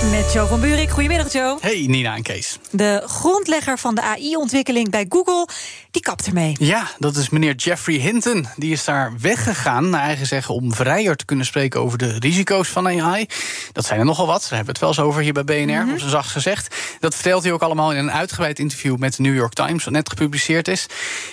Met Joe van Buurik. Goedemiddag, Joe. Hey, Nina en Kees. De grondlegger van de AI-ontwikkeling bij Google, die kapt ermee. Ja, dat is meneer Jeffrey Hinton. Die is daar weggegaan, naar eigen zeggen, om vrijer te kunnen spreken over de risico's van AI. Dat zijn er nogal wat. Daar hebben we het wel eens over hier bij BNR, mm op zijn zacht gezegd. Dat vertelt hij ook allemaal in een uitgebreid interview met de New York Times, wat net gepubliceerd is.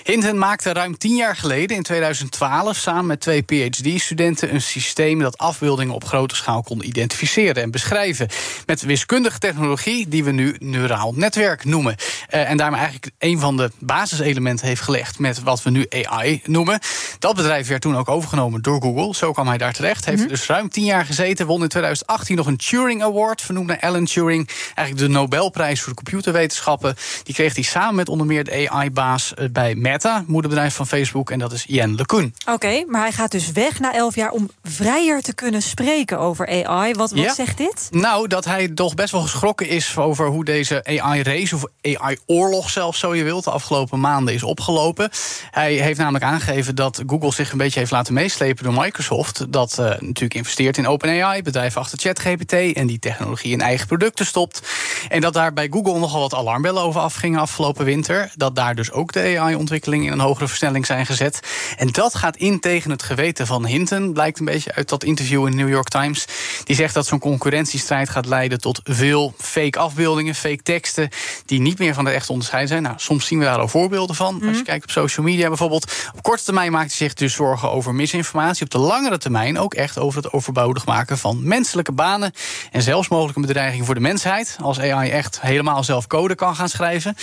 Hinton maakte ruim tien jaar geleden, in 2012, samen met twee PhD-studenten, een systeem dat afbeeldingen op grote schaal kon identificeren en beschrijven met wiskundige technologie die we nu neuraal netwerk noemen. Uh, en daarmee eigenlijk een van de basiselementen heeft gelegd met wat we nu AI noemen. Dat bedrijf werd toen ook overgenomen door Google. Zo kwam hij daar terecht. Heeft mm dus ruim tien jaar gezeten. Won in 2018 nog een Turing Award, vernoemd naar Alan Turing. Eigenlijk de Nobelprijs voor de computerwetenschappen. Die kreeg hij samen met onder meer de AI-baas eh, bij Meta, moederbedrijf van Facebook. En dat is Jen LeCun. Oké, maar hij gaat dus weg na elf jaar om vrijer te kunnen spreken over AI. Wat, wat zegt dit? Nou, dat hij toch best wel geschrokken is over hoe deze AI-race, of AI-oorlog zelfs, zo je wilt, de afgelopen maanden is opgelopen. Hij heeft namelijk aangegeven dat Google zich een beetje heeft laten meeslepen door Microsoft. Dat uh, natuurlijk investeert in OpenAI, bedrijf achter ChatGPT, en die technologie in eigen producten stopt. En dat daar bij Google nogal wat alarmbellen over afgingen afgelopen winter. Dat daar dus ook de AI-ontwikkelingen in een hogere versnelling zijn gezet. En dat gaat in tegen het geweten van Hinton, blijkt een beetje uit dat interview in New York Times. Die zegt dat zo'n concurrentiestrijd gaat leiden tot veel fake afbeeldingen, fake teksten, die niet meer van de echt onderscheid zijn. Nou, soms zien we daar al voorbeelden van. Als je mhm. kijkt op social media bijvoorbeeld. Op korte termijn maakt hij zich dus zorgen over misinformatie. Op de langere termijn ook echt over het overbodig maken van menselijke banen. En zelfs mogelijk een bedreiging voor de mensheid. Als AI echt helemaal zelf code kan gaan schrijven.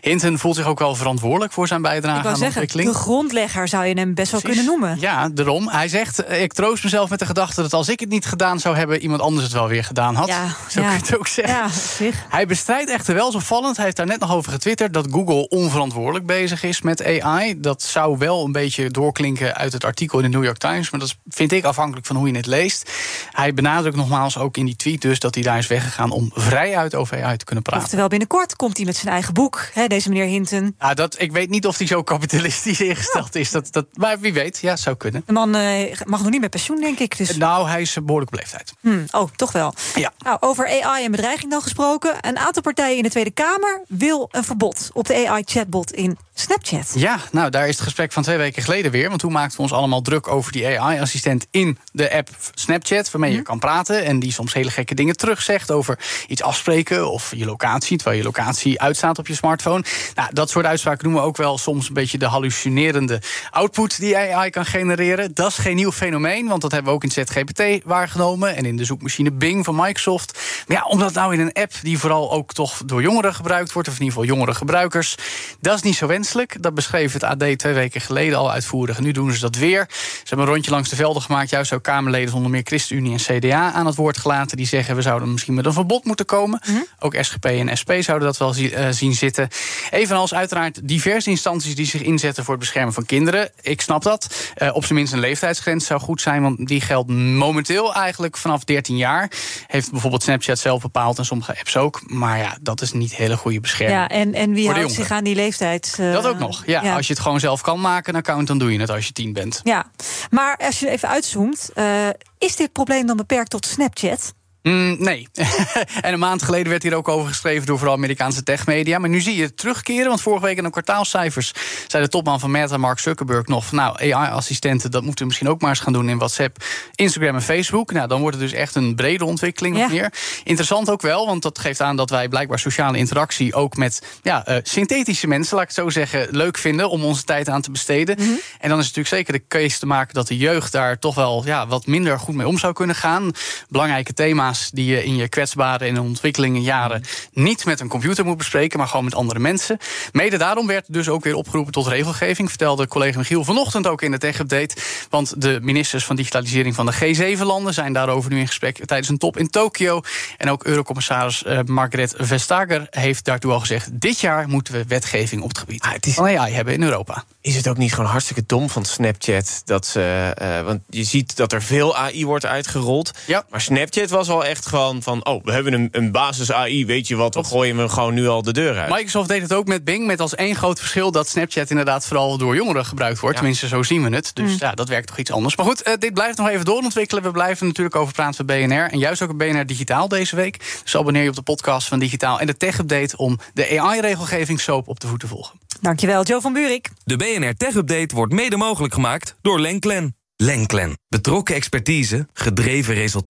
Hinton voelt zich ook wel verantwoordelijk voor zijn bijdrage ik aan de ontwikkeling. De grondlegger zou je hem best wel kunnen noemen. Ja, daarom. Hij zegt: Ik troost mezelf met de gedachte dat als ik het niet gedaan zou hebben, iemand anders het wel weer gedaan had. Ja, Zo kun je het ook zeggen. Ja, hij bestrijdt echter wel zo vallend. Hij heeft daar net nog over getwitterd dat Google onverantwoordelijk bezig is met AI. Dat zou wel een beetje doorklinken uit het artikel in de New York Times. Maar dat vind ik afhankelijk van hoe je het leest. Hij benadrukt nogmaals ook in die tweet dus dat hij daar is weggegaan om vrijuit over AI te kunnen praten. Oftewel binnenkort komt hij met zijn eigen boek, hè, deze meneer Hinton. Ja, dat, ik weet niet of hij zo kapitalistisch ingesteld is. Dat, dat, maar wie weet, ja, zou kunnen. De man uh, mag nog niet met pensioen, denk ik. Dus. Nou, hij is behoorlijk beleefdheid. Hmm, oh, toch wel. Ja. Nou, over AI en bedreiging dan gesproken. Een aantal partijen in de Tweede Kamer wil een verbod op de AI-chatbot in Snapchat. Ja, nou daar is het gesprek van twee weken geleden weer. Want toen maakten we ons allemaal druk over die AI-assistent in de app Snapchat. Waarmee je mhm. kan praten en die soms hele gekke dingen terugzegt over iets afspreken of je locatie. Terwijl je locatie uitstaat op je smartphone. Nou, dat soort uitspraken noemen we ook wel soms een beetje de hallucinerende output die AI kan genereren. Dat is geen nieuw fenomeen, want dat hebben we ook in ChatGPT waargenomen. En in de zoekmachine Bing van Microsoft. Maar ja, omdat nou in een app die vooral ook toch door jongeren gebruikt wordt, of in ieder geval jongere gebruikers, dat is niet zo wenselijk. Dat beschreef het AD twee weken geleden al uitvoerig. Nu doen ze dat weer. Ze hebben een rondje langs de velden gemaakt. Juist ook Kamerleden zonder meer ChristenUnie en CDA aan het woord gelaten. Die zeggen we zouden misschien met een verbod moeten komen. Mhm. Ook SGP en SP zouden dat wel eh, zien zitten. Evenals uiteraard diverse instanties die zich inzetten voor het beschermen van kinderen. Ik snap dat. Uh, op zijn minst een leeftijdsgrens zou goed zijn. Want die geldt momenteel eigenlijk vanaf 13 jaar. Heeft bijvoorbeeld Snapchat zelf bepaald en sommige apps ook. Maar ja, dat is niet hele goede bescherming. Ja, en, en wie houdt zich aan die leeftijd? Uh, dat ook nog. Ja, Als je het gewoon zelf kan maken, een account, dan doe je het als je tien bent. Ja, maar als je even uitzoomt, uh, is dit probleem dan beperkt tot Snapchat? Mm, nee. en een maand geleden werd hier ook over geschreven door vooral Amerikaanse techmedia. Maar nu zie je het terugkeren, want vorige week in de kwartaalcijfers zei de topman van Meta, Mark Zuckerberg, nog: Nou, AI-assistenten, dat moeten we misschien ook maar eens gaan doen in WhatsApp, Instagram en Facebook. Nou, dan wordt het dus echt een brede ontwikkeling nog meer. Interessant ook wel, want dat geeft aan dat wij blijkbaar sociale interactie ook met ja, uh, synthetische mensen, laat ik het zo zeggen, leuk vinden om onze tijd aan te besteden. Mhm. En dan is het natuurlijk zeker de case te maken dat de jeugd daar toch wel ja, wat minder goed mee om zou kunnen gaan. Belangrijke thema's die je in je kwetsbare en ontwikkelingenjaren niet met een computer moet bespreken, maar gewoon met andere mensen. Mede daarom werd dus ook weer opgeroepen tot regelgeving, vertelde collega Michiel vanochtend ook in de tech-update. Want de ministers van digitalisering van de G7-landen zijn daarover nu in gesprek tijdens een top in Tokio. En ook Eurocommissaris uh, Margaret Vestager heeft daartoe al gezegd: dit jaar moeten we wetgeving op het gebied ah, het is... van AI hebben in Europa. Is het ook niet gewoon hartstikke dom van Snapchat dat ze. Uh, want je ziet dat er veel AI wordt uitgerold. Ja. Maar Snapchat was al wel echt gewoon van... oh, we hebben een, een basis AI, weet je wat, we gooien hem gewoon nu al de deur uit. Microsoft deed het ook met Bing, met als één groot verschil... dat Snapchat inderdaad vooral door jongeren gebruikt wordt. Tenminste, zo zien we het. Dus ja, dat werkt toch iets anders. Maar goed, uh, dit blijft nog even doorontwikkelen. We blijven natuurlijk over praten met BNR. En juist ook op BNR Digitaal deze week. Dus abonneer je op de podcast van Digitaal en de Tech Update... om de AI-regelgeving soap op de voet te volgen. Dankjewel, Joe van Buurik. De BNR Tech Update wordt mede mogelijk gemaakt door Lenklen. Lenklen. Betrokken expertise, gedreven resultaten.